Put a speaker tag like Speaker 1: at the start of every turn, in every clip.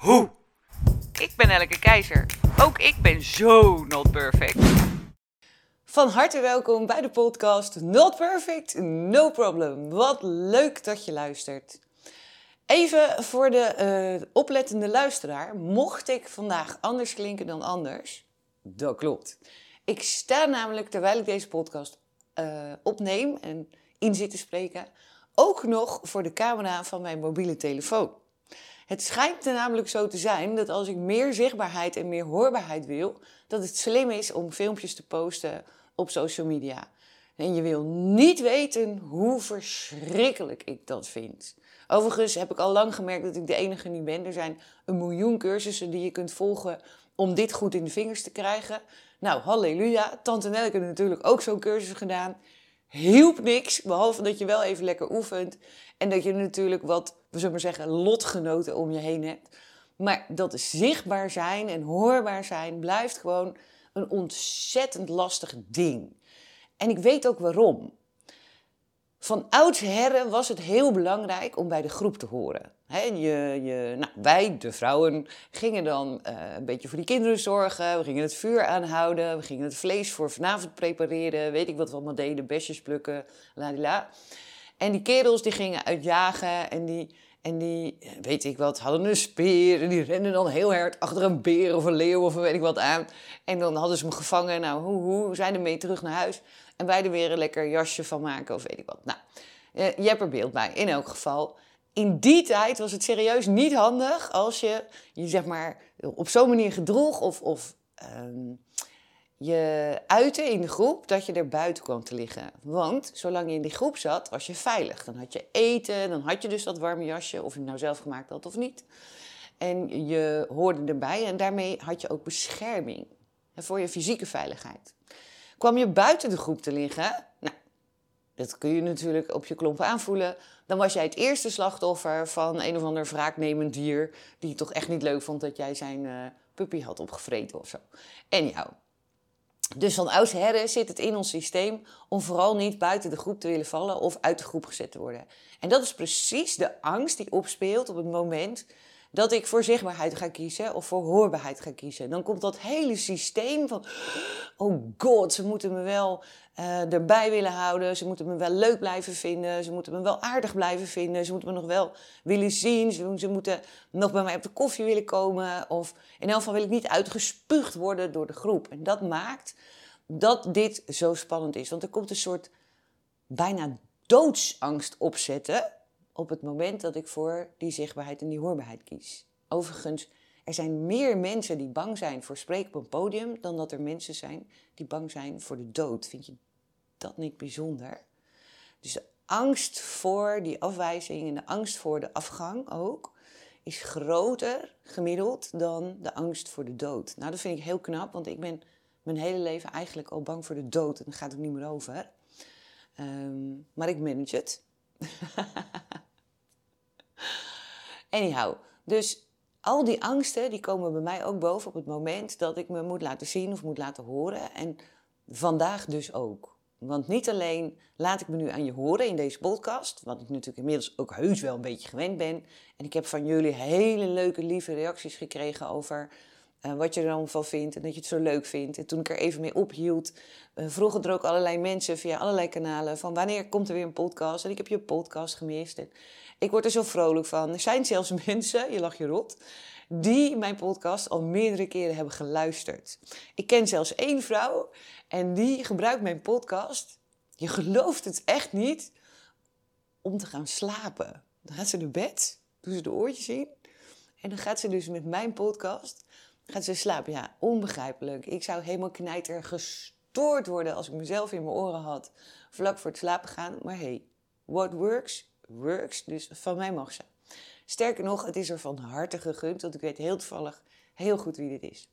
Speaker 1: hoe. Ik ben Elke Keizer. Ook ik ben zo not perfect.
Speaker 2: Van harte welkom bij de podcast Not Perfect, No Problem. Wat leuk dat je luistert. Even voor de eh, oplettende luisteraar, mocht ik vandaag anders klinken dan anders, dat klopt. Ik sta namelijk terwijl ik deze podcast eh, opneem en in zit te spreken, ook nog voor de camera van mijn mobiele telefoon. Het schijnt er namelijk zo te zijn dat als ik meer zichtbaarheid en meer hoorbaarheid wil, dat het slim is om filmpjes te posten op social media. En je wil niet weten hoe verschrikkelijk ik dat vind. Overigens heb ik al lang gemerkt dat ik de enige niet ben. Er zijn een miljoen cursussen die je kunt volgen om dit goed in de vingers te krijgen. Nou, halleluja. Tante Nelke heeft natuurlijk ook zo'n cursus gedaan. Hielp niks, behalve dat je wel even lekker oefent. En dat je natuurlijk wat, we zullen maar zeggen, lotgenoten om je heen hebt. Maar dat zichtbaar zijn en hoorbaar zijn blijft gewoon een ontzettend lastig ding. En ik weet ook waarom. Van oudsher was het heel belangrijk om bij de groep te horen. je, je, nou, wij, de vrouwen, gingen dan uh, een beetje voor die kinderen zorgen. We gingen het vuur aanhouden. We gingen het vlees voor vanavond prepareren. Weet ik wat we allemaal deden. Besjes plukken, la. En die kerels die gingen uitjagen en die, en die, weet ik wat, hadden een speer. En die renden dan heel hard achter een beer of een leeuw of weet ik wat aan. En dan hadden ze hem gevangen. Nou, hoe, hoe, zijn er mee terug naar huis. En wij er weer een lekker jasje van maken of weet ik wat. Nou, eh, je hebt er beeld bij. In elk geval, in die tijd was het serieus niet handig als je je zeg maar op zo'n manier gedroeg of, of um, je uitte in de groep dat je er buiten kwam te liggen. Want zolang je in die groep zat, was je veilig. Dan had je eten, dan had je dus dat warme jasje, of je het nou zelf gemaakt had of niet. En je hoorde erbij en daarmee had je ook bescherming voor je fysieke veiligheid. Kwam je buiten de groep te liggen, nou, dat kun je natuurlijk op je klompen aanvoelen, dan was jij het eerste slachtoffer van een of ander wraaknemend dier die toch echt niet leuk vond dat jij zijn uh, puppy had opgevreten of zo. En jou. Dus van oudsher zit het in ons systeem om vooral niet buiten de groep te willen vallen of uit de groep gezet te worden. En dat is precies de angst die opspeelt op het moment dat ik voor zichtbaarheid ga kiezen of voor hoorbaarheid ga kiezen. Dan komt dat hele systeem van, oh god, ze moeten me wel uh, erbij willen houden, ze moeten me wel leuk blijven vinden, ze moeten me wel aardig blijven vinden, ze moeten me nog wel willen zien, ze, ze moeten nog bij mij op de koffie willen komen. Of in elk geval wil ik niet uitgespuugd worden door de groep. En dat maakt dat dit zo spannend is. Want er komt een soort bijna doodsangst opzetten op het moment dat ik voor die zichtbaarheid en die hoorbaarheid kies. Overigens, er zijn meer mensen die bang zijn voor spreken op een podium dan dat er mensen zijn die bang zijn voor de dood. Vind je dat niet bijzonder? Dus de angst voor die afwijzing en de angst voor de afgang ook is groter gemiddeld dan de angst voor de dood. Nou, dat vind ik heel knap, want ik ben mijn hele leven eigenlijk al bang voor de dood en daar gaat het niet meer over. Um, maar ik manage het. Anyhow, dus al die angsten die komen bij mij ook boven op het moment dat ik me moet laten zien of moet laten horen. En vandaag dus ook. Want niet alleen laat ik me nu aan je horen in deze podcast, wat ik natuurlijk inmiddels ook heus wel een beetje gewend ben. En ik heb van jullie hele leuke, lieve reacties gekregen over uh, wat je er dan van vindt en dat je het zo leuk vindt. En toen ik er even mee ophield, uh, vroegen er ook allerlei mensen via allerlei kanalen van wanneer komt er weer een podcast? En ik heb je podcast gemist. En ik word er zo vrolijk van. Er zijn zelfs mensen, je lacht je rot, die mijn podcast al meerdere keren hebben geluisterd. Ik ken zelfs één vrouw en die gebruikt mijn podcast. Je gelooft het echt niet om te gaan slapen. Dan gaat ze naar bed, doet ze de oortjes in en dan gaat ze dus met mijn podcast gaat ze slapen. Ja, onbegrijpelijk. Ik zou helemaal knijter gestoord worden als ik mezelf in mijn oren had vlak voor het slapen gaan. Maar hey, what works, works. Dus van mij mag ze. Sterker nog, het is er van harte gegund, want ik weet heel toevallig heel goed wie dit is.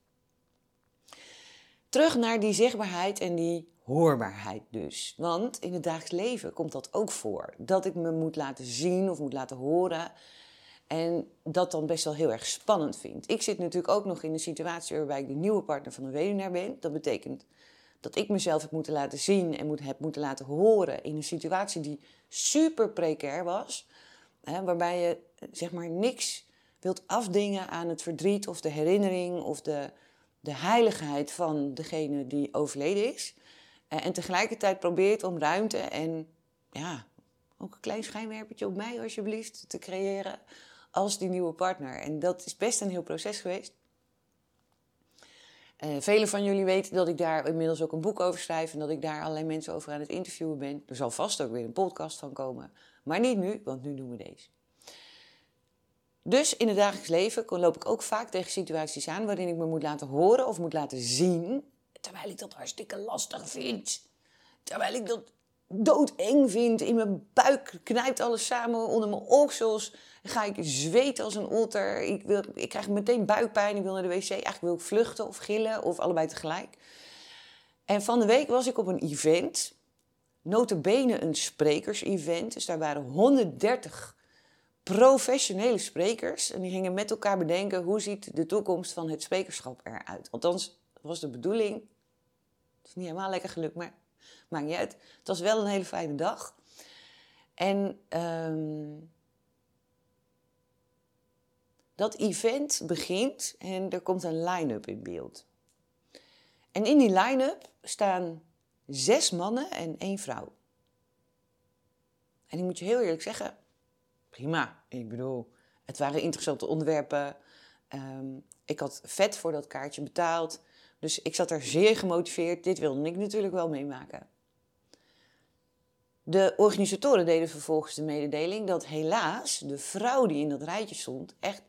Speaker 2: Terug naar die zichtbaarheid en die hoorbaarheid dus. Want in het dagelijks leven komt dat ook voor. Dat ik me moet laten zien of moet laten horen. En dat dan best wel heel erg spannend vind. Ik zit natuurlijk ook nog in een situatie waarbij ik de nieuwe partner van een weduwnaar ben. Dat betekent dat ik mezelf heb moeten laten zien en moet, heb moeten laten horen in een situatie die super precair was. Hè, waarbij je zeg maar niks wilt afdingen aan het verdriet of de herinnering of de, de heiligheid van degene die overleden is. Eh, en tegelijkertijd probeert om ruimte en ja, ook een klein schijnwerpertje op mij alsjeblieft te creëren als die nieuwe partner. En dat is best een heel proces geweest. Uh, velen van jullie weten dat ik daar inmiddels ook een boek over schrijf en dat ik daar allerlei mensen over aan het interviewen ben. Er zal vast ook weer een podcast van komen, maar niet nu, want nu doen we deze. Dus in het dagelijks leven loop ik ook vaak tegen situaties aan waarin ik me moet laten horen of moet laten zien, terwijl ik dat hartstikke lastig vind. Terwijl ik dat doodeng vind. In mijn buik knijpt alles samen onder mijn oksels. Ga ik zweten als een otter. Ik, wil, ik krijg meteen buikpijn. Ik wil naar de wc. Eigenlijk wil ik vluchten of gillen of allebei tegelijk. En van de week was ik op een event. Notabene een sprekers-event. Dus daar waren 130 professionele sprekers. En die gingen met elkaar bedenken hoe ziet de toekomst van het sprekerschap eruit. Althans, dat was de bedoeling. Het is niet helemaal lekker gelukt, maar maakt niet uit. Het was wel een hele fijne dag. En um, dat event begint en er komt een line-up in beeld. En in die line-up staan zes mannen en één vrouw. En ik moet je heel eerlijk zeggen, prima. Ik bedoel, het waren interessante onderwerpen. Um, ik had vet voor dat kaartje betaald. Dus ik zat er zeer gemotiveerd. Dit wilde ik natuurlijk wel meemaken. De organisatoren deden vervolgens de mededeling dat helaas de vrouw die in dat rijtje stond echt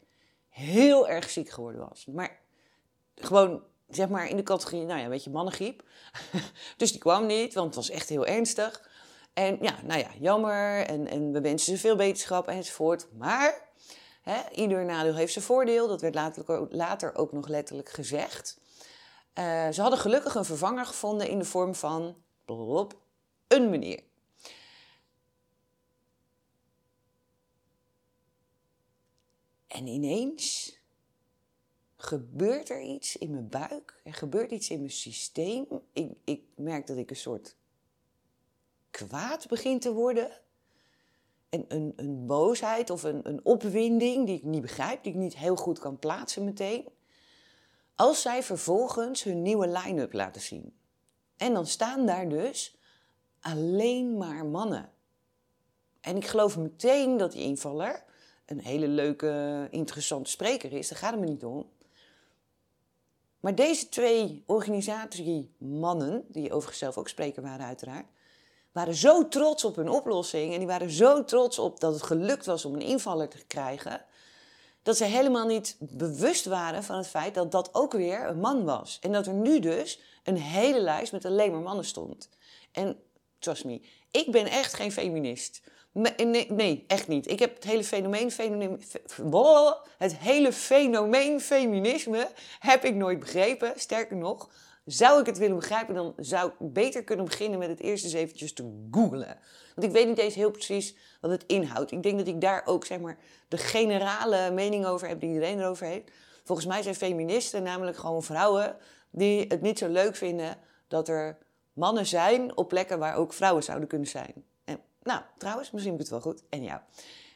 Speaker 2: heel erg ziek geworden was. Maar gewoon, zeg maar, in de categorie, nou ja, een beetje mannengriep. dus die kwam niet, want het was echt heel ernstig. En ja, nou ja, jammer. En, en we wensen ze veel beterschap enzovoort. Maar hè, ieder nadeel heeft zijn voordeel. Dat werd later, later ook nog letterlijk gezegd. Uh, ze hadden gelukkig een vervanger gevonden in de vorm van een meneer. En ineens gebeurt er iets in mijn buik. Er gebeurt iets in mijn systeem. Ik, ik merk dat ik een soort kwaad begin te worden. En een, een boosheid of een, een opwinding die ik niet begrijp, die ik niet heel goed kan plaatsen meteen. Als zij vervolgens hun nieuwe line-up laten zien. En dan staan daar dus alleen maar mannen. En ik geloof meteen dat die invaller een hele leuke, interessante spreker is. Daar gaat het me niet om. Maar deze twee organisatiemannen, die overigens zelf ook spreker waren uiteraard, waren zo trots op hun oplossing en die waren zo trots op dat het gelukt was om een invaller te krijgen, dat ze helemaal niet bewust waren van het feit dat dat ook weer een man was. En dat er nu dus een hele lijst met alleen maar mannen stond. En trust me, ik ben echt geen feminist. Nee, nee, echt niet. Ik heb het hele fenomeen, fenomeen, het hele fenomeen feminisme heb ik nooit begrepen. Sterker nog, zou ik het willen begrijpen, dan zou ik beter kunnen beginnen met het eerst eens eventjes te googlen. Want ik weet niet eens heel precies wat het inhoudt. Ik denk dat ik daar ook zeg maar de generale mening over heb die iedereen erover heeft. Volgens mij zijn feministen namelijk gewoon vrouwen die het niet zo leuk vinden dat er mannen zijn op plekken waar ook vrouwen zouden kunnen zijn. En, nou, trouwens, misschien heb ik het wel goed. En ja.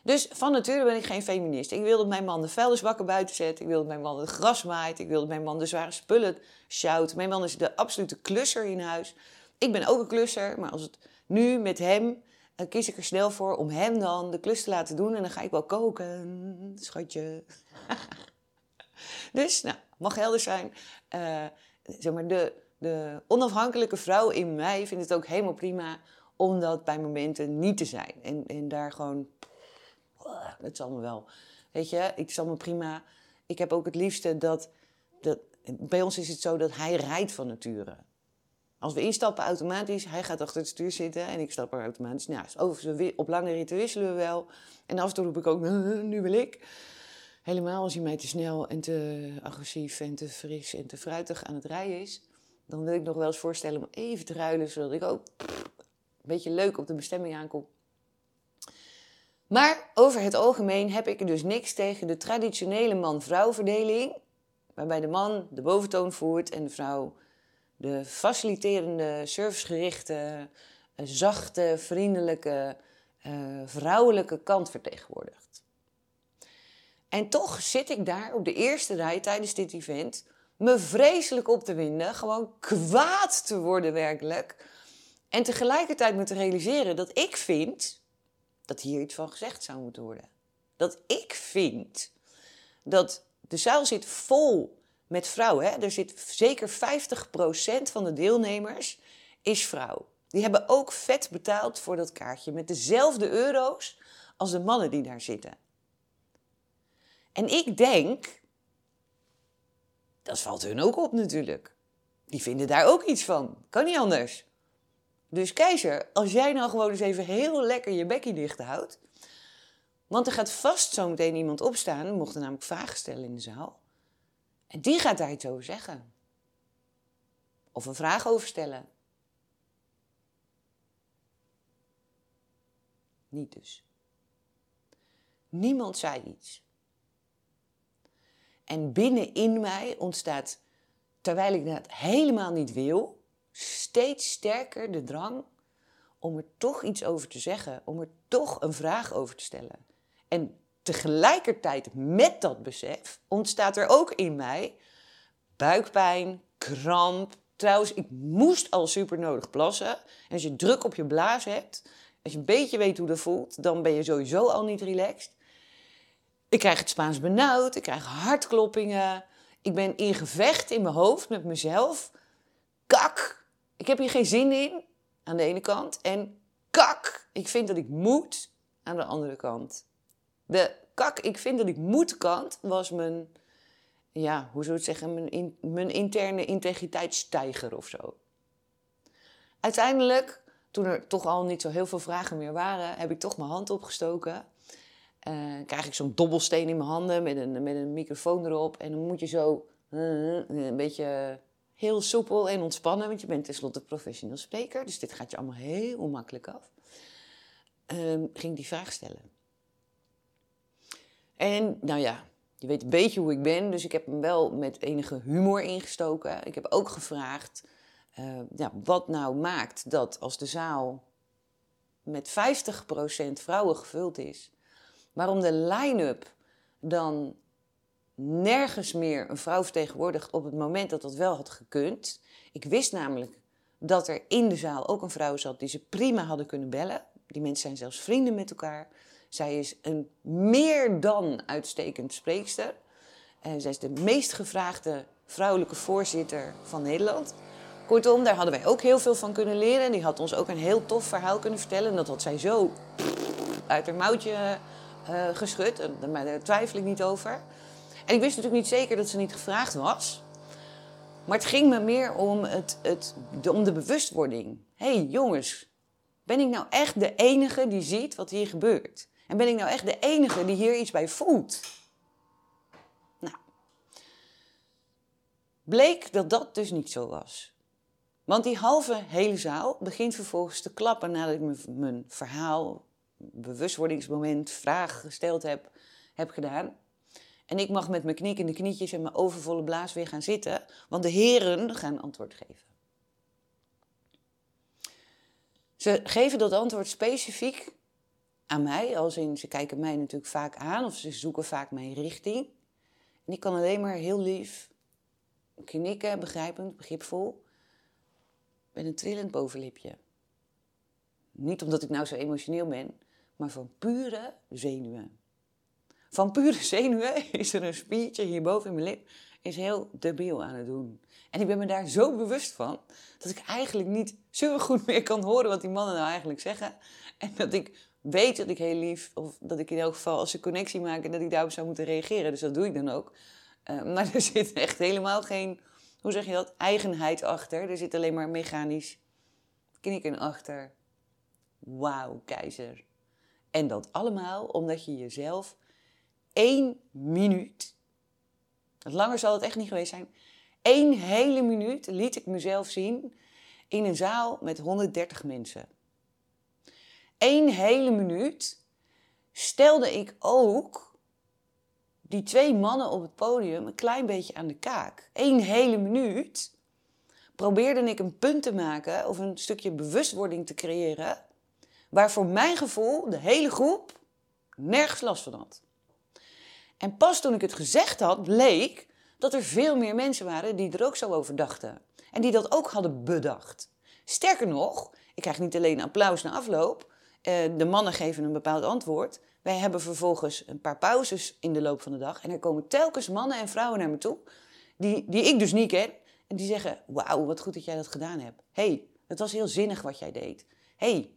Speaker 2: Dus van nature ben ik geen feminist. Ik wil dat mijn man de vuilnisbakken buiten zet. Ik wil dat mijn man het gras maait. Ik wil dat mijn man de zware spullen sjouwt. Mijn man is de absolute klusser in huis. Ik ben ook een klusser, maar als het nu met hem dan kies ik er snel voor om hem dan de klus te laten doen. En dan ga ik wel koken, schatje. dus, nou, mag helder zijn. Uh, zeg maar, de, de onafhankelijke vrouw in mij vindt het ook helemaal prima om dat bij momenten niet te zijn. En, en daar gewoon, dat is allemaal wel. Weet je, het is allemaal prima. Ik heb ook het liefste dat, dat, bij ons is het zo dat hij rijdt van nature. Als we instappen automatisch, hij gaat achter het stuur zitten en ik stap er automatisch naast. Overigens, op lange ritten wisselen we wel. En af en toe roep ik ook, nu wil ik. Helemaal als hij mij te snel en te agressief en te fris en te fruitig aan het rijden is. Dan wil ik nog wel eens voorstellen om even te ruilen, zodat ik ook een beetje leuk op de bestemming aankom. Maar over het algemeen heb ik dus niks tegen de traditionele man-vrouw verdeling. Waarbij de man de boventoon voert en de vrouw de faciliterende, servicegerichte, eh, zachte, vriendelijke, uh, vrouwelijke kant vertegenwoordigt. En toch zit ik daar op de eerste rij tijdens dit event me vreselijk op te winden, gewoon kwaad te worden werkelijk. En tegelijkertijd me te realiseren dat ik vind dat hier iets van gezegd zou moeten worden. Dat ik vind dat de zaal zit vol met vrouwen. Hè? Er zit zeker 50% van de deelnemers is vrouw. Die hebben ook vet betaald voor dat kaartje met dezelfde euro's als de mannen die daar zitten. En ik denk, dat valt hun ook op natuurlijk. Die vinden daar ook iets van. Kan niet anders. Dus keizer, als jij nou gewoon eens even heel lekker je bekje dicht houdt. Want er gaat vast zo meteen iemand opstaan. We mochten namelijk vragen stellen in de zaal. En die gaat daar iets over zeggen. Of een vraag over stellen. Niet dus. Niemand zei iets. En binnenin mij ontstaat, terwijl ik dat helemaal niet wil, steeds sterker de drang om er toch iets over te zeggen, om er toch een vraag over te stellen. En tegelijkertijd met dat besef ontstaat er ook in mij buikpijn, kramp. Trouwens, ik moest al super nodig plassen. En als je druk op je blaas hebt, als je een beetje weet hoe dat voelt, dan ben je sowieso al niet relaxed. Ik krijg het Spaans benauwd, ik krijg hartkloppingen. Ik ben in gevecht in mijn hoofd met mezelf. Kak, ik heb hier geen zin in, aan de ene kant. En kak, ik vind dat ik moet, aan de andere kant. De kak, ik vind dat ik moet kant was mijn, ja, hoe zou het zeggen, mijn, mijn interne integriteitsstijger of zo. Uiteindelijk, toen er toch al niet zo heel veel vragen meer waren, heb ik toch mijn hand opgestoken. Uh, krijg ik zo'n dobbelsteen in mijn handen met een, met een microfoon erop. En dan moet je zo uh, een beetje heel soepel en ontspannen, want je bent tenslotte professioneel spreker. Dus dit gaat je allemaal heel makkelijk af. Uh, ging die vraag stellen. En nou ja, je weet een beetje hoe ik ben, dus ik heb hem wel met enige humor ingestoken. Ik heb ook gevraagd uh, ja, wat nou maakt dat als de zaal met 50% vrouwen gevuld is, waarom de line-up dan nergens meer een vrouw vertegenwoordigt op het moment dat dat wel had gekund. Ik wist namelijk dat er in de zaal ook een vrouw zat die ze prima hadden kunnen bellen. Die mensen zijn zelfs vrienden met elkaar. Zij is een meer dan uitstekend spreekster. En zij is de meest gevraagde vrouwelijke voorzitter van Nederland. Kortom, daar hadden wij ook heel veel van kunnen leren. En die had ons ook een heel tof verhaal kunnen vertellen. En dat had zij zo uit haar mouwtje uh, geschud. Daar twijfel ik niet over. En ik wist natuurlijk niet zeker dat ze niet gevraagd was. Maar het ging me meer om, het, het, de, om de bewustwording. Hé hey, jongens, ben ik nou echt de enige die ziet wat hier gebeurt? En ben ik nou echt de enige die hier iets bij voelt? Nou, bleek dat dat dus niet zo was. Want die halve hele zaal begint vervolgens te klappen nadat ik mijn verhaal, bewustwordingsmoment, vraag gesteld heb, heb gedaan. En ik mag met mijn knikkende knietjes en mijn overvolle blaas weer gaan zitten, want de heren gaan antwoord geven. Ze geven dat antwoord specifiek aan mij, als in ze kijken mij natuurlijk vaak aan of ze zoeken vaak mijn richting. En ik kan alleen maar heel lief knikken, begrijpend, begripvol, met een trillend bovenlipje. Niet omdat ik nou zo emotioneel ben, maar van pure zenuwen. Van pure zenuwen is er een spiertje hierboven in mijn lip, is heel debiel aan het doen. En ik ben me daar zo bewust van, dat ik eigenlijk niet zo goed meer kan horen wat die mannen nou eigenlijk zeggen. En dat ik weet dat ik heel lief, of dat ik in elk geval als ze connectie maken, dat ik daarop zou moeten reageren. Dus dat doe ik dan ook. Uh, maar er zit echt helemaal geen hoe zeg je dat? Eigenheid achter. Er zit alleen maar mechanisch knikken achter. Wauw, keizer. En dat allemaal omdat je jezelf één minuut, langer zal het echt niet geweest zijn, één hele minuut liet ik mezelf zien in een zaal met 130 mensen. Eén hele minuut stelde ik ook die twee mannen op het podium een klein beetje aan de kaak. Eén hele minuut probeerde ik een punt te maken of een stukje bewustwording te creëren, waar voor mijn gevoel de hele groep nergens last van had. En pas toen ik het gezegd had, bleek dat er veel meer mensen waren die er ook zo over dachten. En die dat ook hadden bedacht. Sterker nog, ik krijg niet alleen applaus na afloop. Eh, de mannen geven een bepaald antwoord. Wij hebben vervolgens een paar pauzes in de loop van de dag. En er komen telkens mannen en vrouwen naar me toe, die, die ik dus niet ken. En die zeggen, wauw, wat goed dat jij dat gedaan hebt. hey, het was heel zinnig wat jij deed. hey,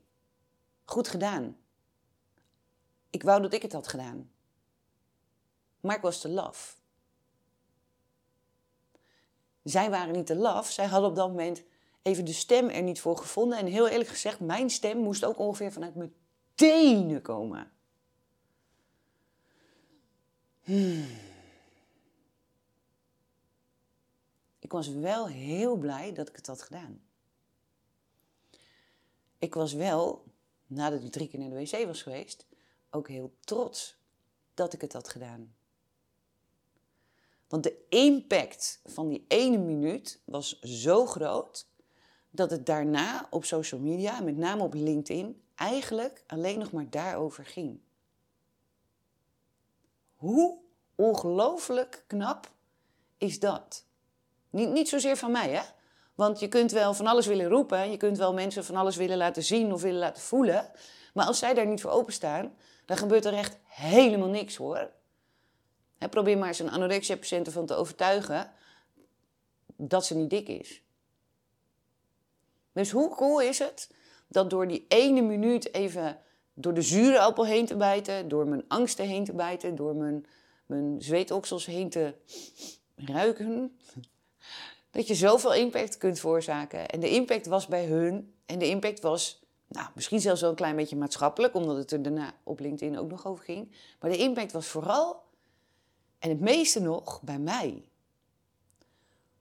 Speaker 2: goed gedaan. Ik wou dat ik het had gedaan. Maar ik was te laf. Zij waren niet te laf. Zij hadden op dat moment even de stem er niet voor gevonden. En heel eerlijk gezegd, mijn stem moest ook ongeveer vanuit mijn tenen komen. Hmm. Ik was wel heel blij dat ik het had gedaan. Ik was wel, nadat ik drie keer naar de wc was geweest, ook heel trots dat ik het had gedaan. Want de impact van die ene minuut was zo groot dat het daarna op social media, met name op LinkedIn, eigenlijk alleen nog maar daarover ging. Hoe ongelooflijk knap is dat? Niet, niet zozeer van mij, hè? Want je kunt wel van alles willen roepen, je kunt wel mensen van alles willen laten zien of willen laten voelen. Maar als zij daar niet voor openstaan, dan gebeurt er echt helemaal niks hoor. Probeer maar eens een anorexia-patiënt ervan te overtuigen dat ze niet dik is. Dus hoe cool is het dat door die ene minuut even door de zure appel heen te bijten, door mijn angsten heen te bijten, door mijn, mijn zweetoksels heen te ruiken, dat je zoveel impact kunt veroorzaken. En de impact was bij hun, en de impact was nou, misschien zelfs wel een klein beetje maatschappelijk, omdat het er daarna op LinkedIn ook nog over ging. Maar de impact was vooral, en het meeste nog, bij mij.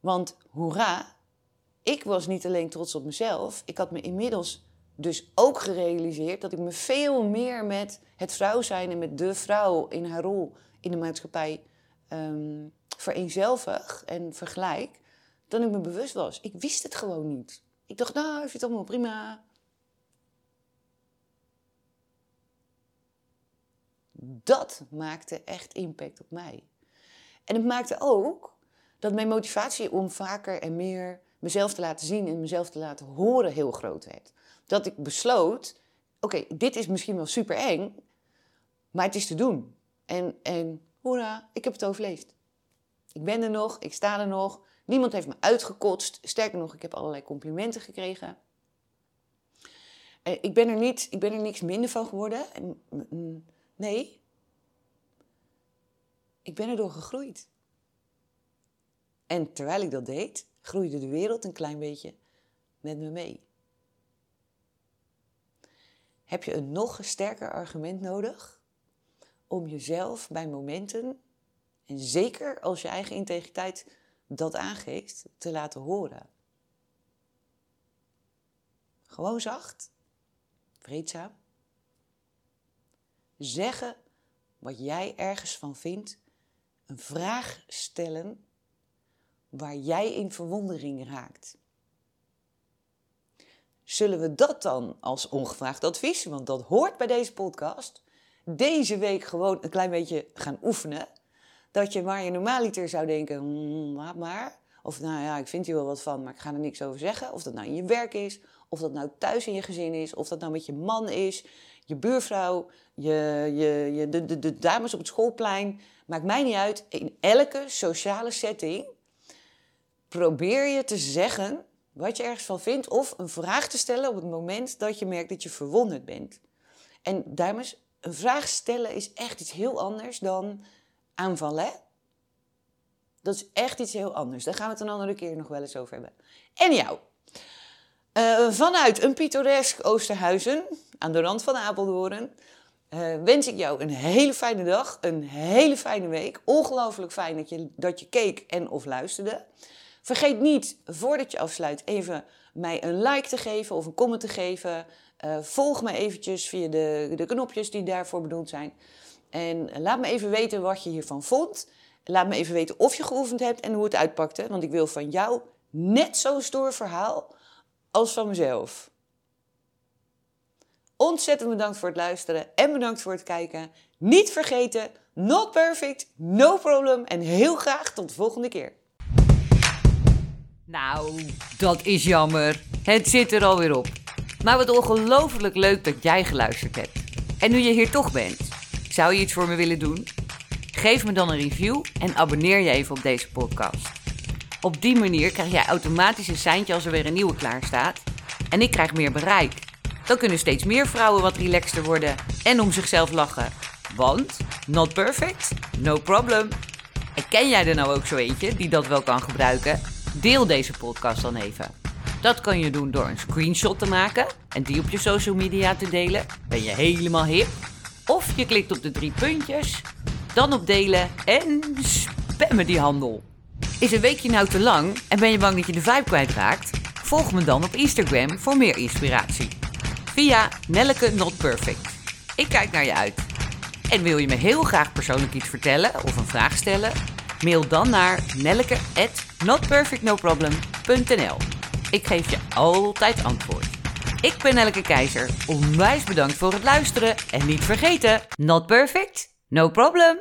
Speaker 2: Want hoera, ik was niet alleen trots op mezelf, ik had me inmiddels dus ook gerealiseerd dat ik me veel meer met het vrouw zijn en met de vrouw in haar rol in de maatschappij um, vereenzelvig en vergelijk dan ik me bewust was. Ik wist het gewoon niet. Ik dacht, nou, vind het allemaal prima. Dat maakte echt impact op mij. En het maakte ook dat mijn motivatie om vaker en meer mezelf te laten zien en mezelf te laten horen heel groot werd. Dat ik besloot, oké, dit is misschien wel super eng, maar het is te doen. En, en hoera, ik heb het overleefd. Ik ben er nog, ik sta er nog. Niemand heeft me uitgekotst. Sterker nog, ik heb allerlei complimenten gekregen. Ik ben er, niet, ik ben er niks minder van geworden. Nee. Ik ben erdoor gegroeid. En terwijl ik dat deed, groeide de wereld een klein beetje met me mee. Heb je een nog sterker argument nodig om jezelf bij momenten, en zeker als je eigen integriteit dat aangeeft, te laten horen? Gewoon zacht, vreedzaam. Zeggen wat jij ergens van vindt, een vraag stellen waar jij in verwondering raakt. Zullen we dat dan als ongevraagd advies, want dat hoort bij deze podcast, deze week gewoon een klein beetje gaan oefenen? Dat je waar je normaaliter zou denken, hmm, laat maar. Of nou ja, ik vind hier wel wat van, maar ik ga er niks over zeggen. Of dat nou in je werk is, of dat nou thuis in je gezin is, of dat nou met je man is, je buurvrouw, je, je, je, de, de, de dames op het schoolplein. Maakt mij niet uit. In elke sociale setting probeer je te zeggen wat je ergens van vindt of een vraag te stellen op het moment dat je merkt dat je verwonderd bent. En dames, een vraag stellen is echt iets heel anders dan aanvallen. Dat is echt iets heel anders. Daar gaan we het een andere keer nog wel eens over hebben. En jou. Uh, vanuit een pittoresk Oosterhuizen, aan de rand van Apeldoorn, uh, wens ik jou een hele fijne dag, een hele fijne week. Ongelooflijk fijn dat je, dat je keek en of luisterde. Vergeet niet, voordat je afsluit, even mij een like te geven of een comment te geven. Uh, volg me eventjes via de, de knopjes die daarvoor bedoeld zijn. En laat me even weten wat je hiervan vond. Laat me even weten of je geoefend hebt en hoe het uitpakte. Want ik wil van jou net zo'n stoer verhaal als van mezelf. Ontzettend bedankt voor het luisteren en bedankt voor het kijken. Niet vergeten, not perfect, no problem en heel graag tot de volgende keer.
Speaker 1: Nou, dat is jammer. Het zit er alweer op. Maar wat ongelooflijk leuk dat jij geluisterd hebt. En nu je hier toch bent, zou je iets voor me willen doen? Geef me dan een review en abonneer je even op deze podcast. Op die manier krijg jij automatisch een seintje als er weer een nieuwe klaar staat. En ik krijg meer bereik. Dan kunnen steeds meer vrouwen wat relaxter worden en om zichzelf lachen. Want, not perfect, no problem. En ken jij er nou ook zo eentje die dat wel kan gebruiken? Deel deze podcast dan even. Dat kan je doen door een screenshot te maken en die op je social media te delen. Ben je helemaal hip? Of je klikt op de drie puntjes, dan op delen en spammen die handel. Is een weekje nou te lang en ben je bang dat je de vibe kwijtraakt? Volg me dan op Instagram voor meer inspiratie. Via Nelleke Not Perfect. Ik kijk naar je uit. En wil je me heel graag persoonlijk iets vertellen of een vraag stellen? Mail dan naar nelleke@notperfectnoproblem.nl. Ik geef je altijd antwoord. Ik ben Nelleke Keizer. Onwijs bedankt voor het luisteren en niet vergeten, not perfect, no problem.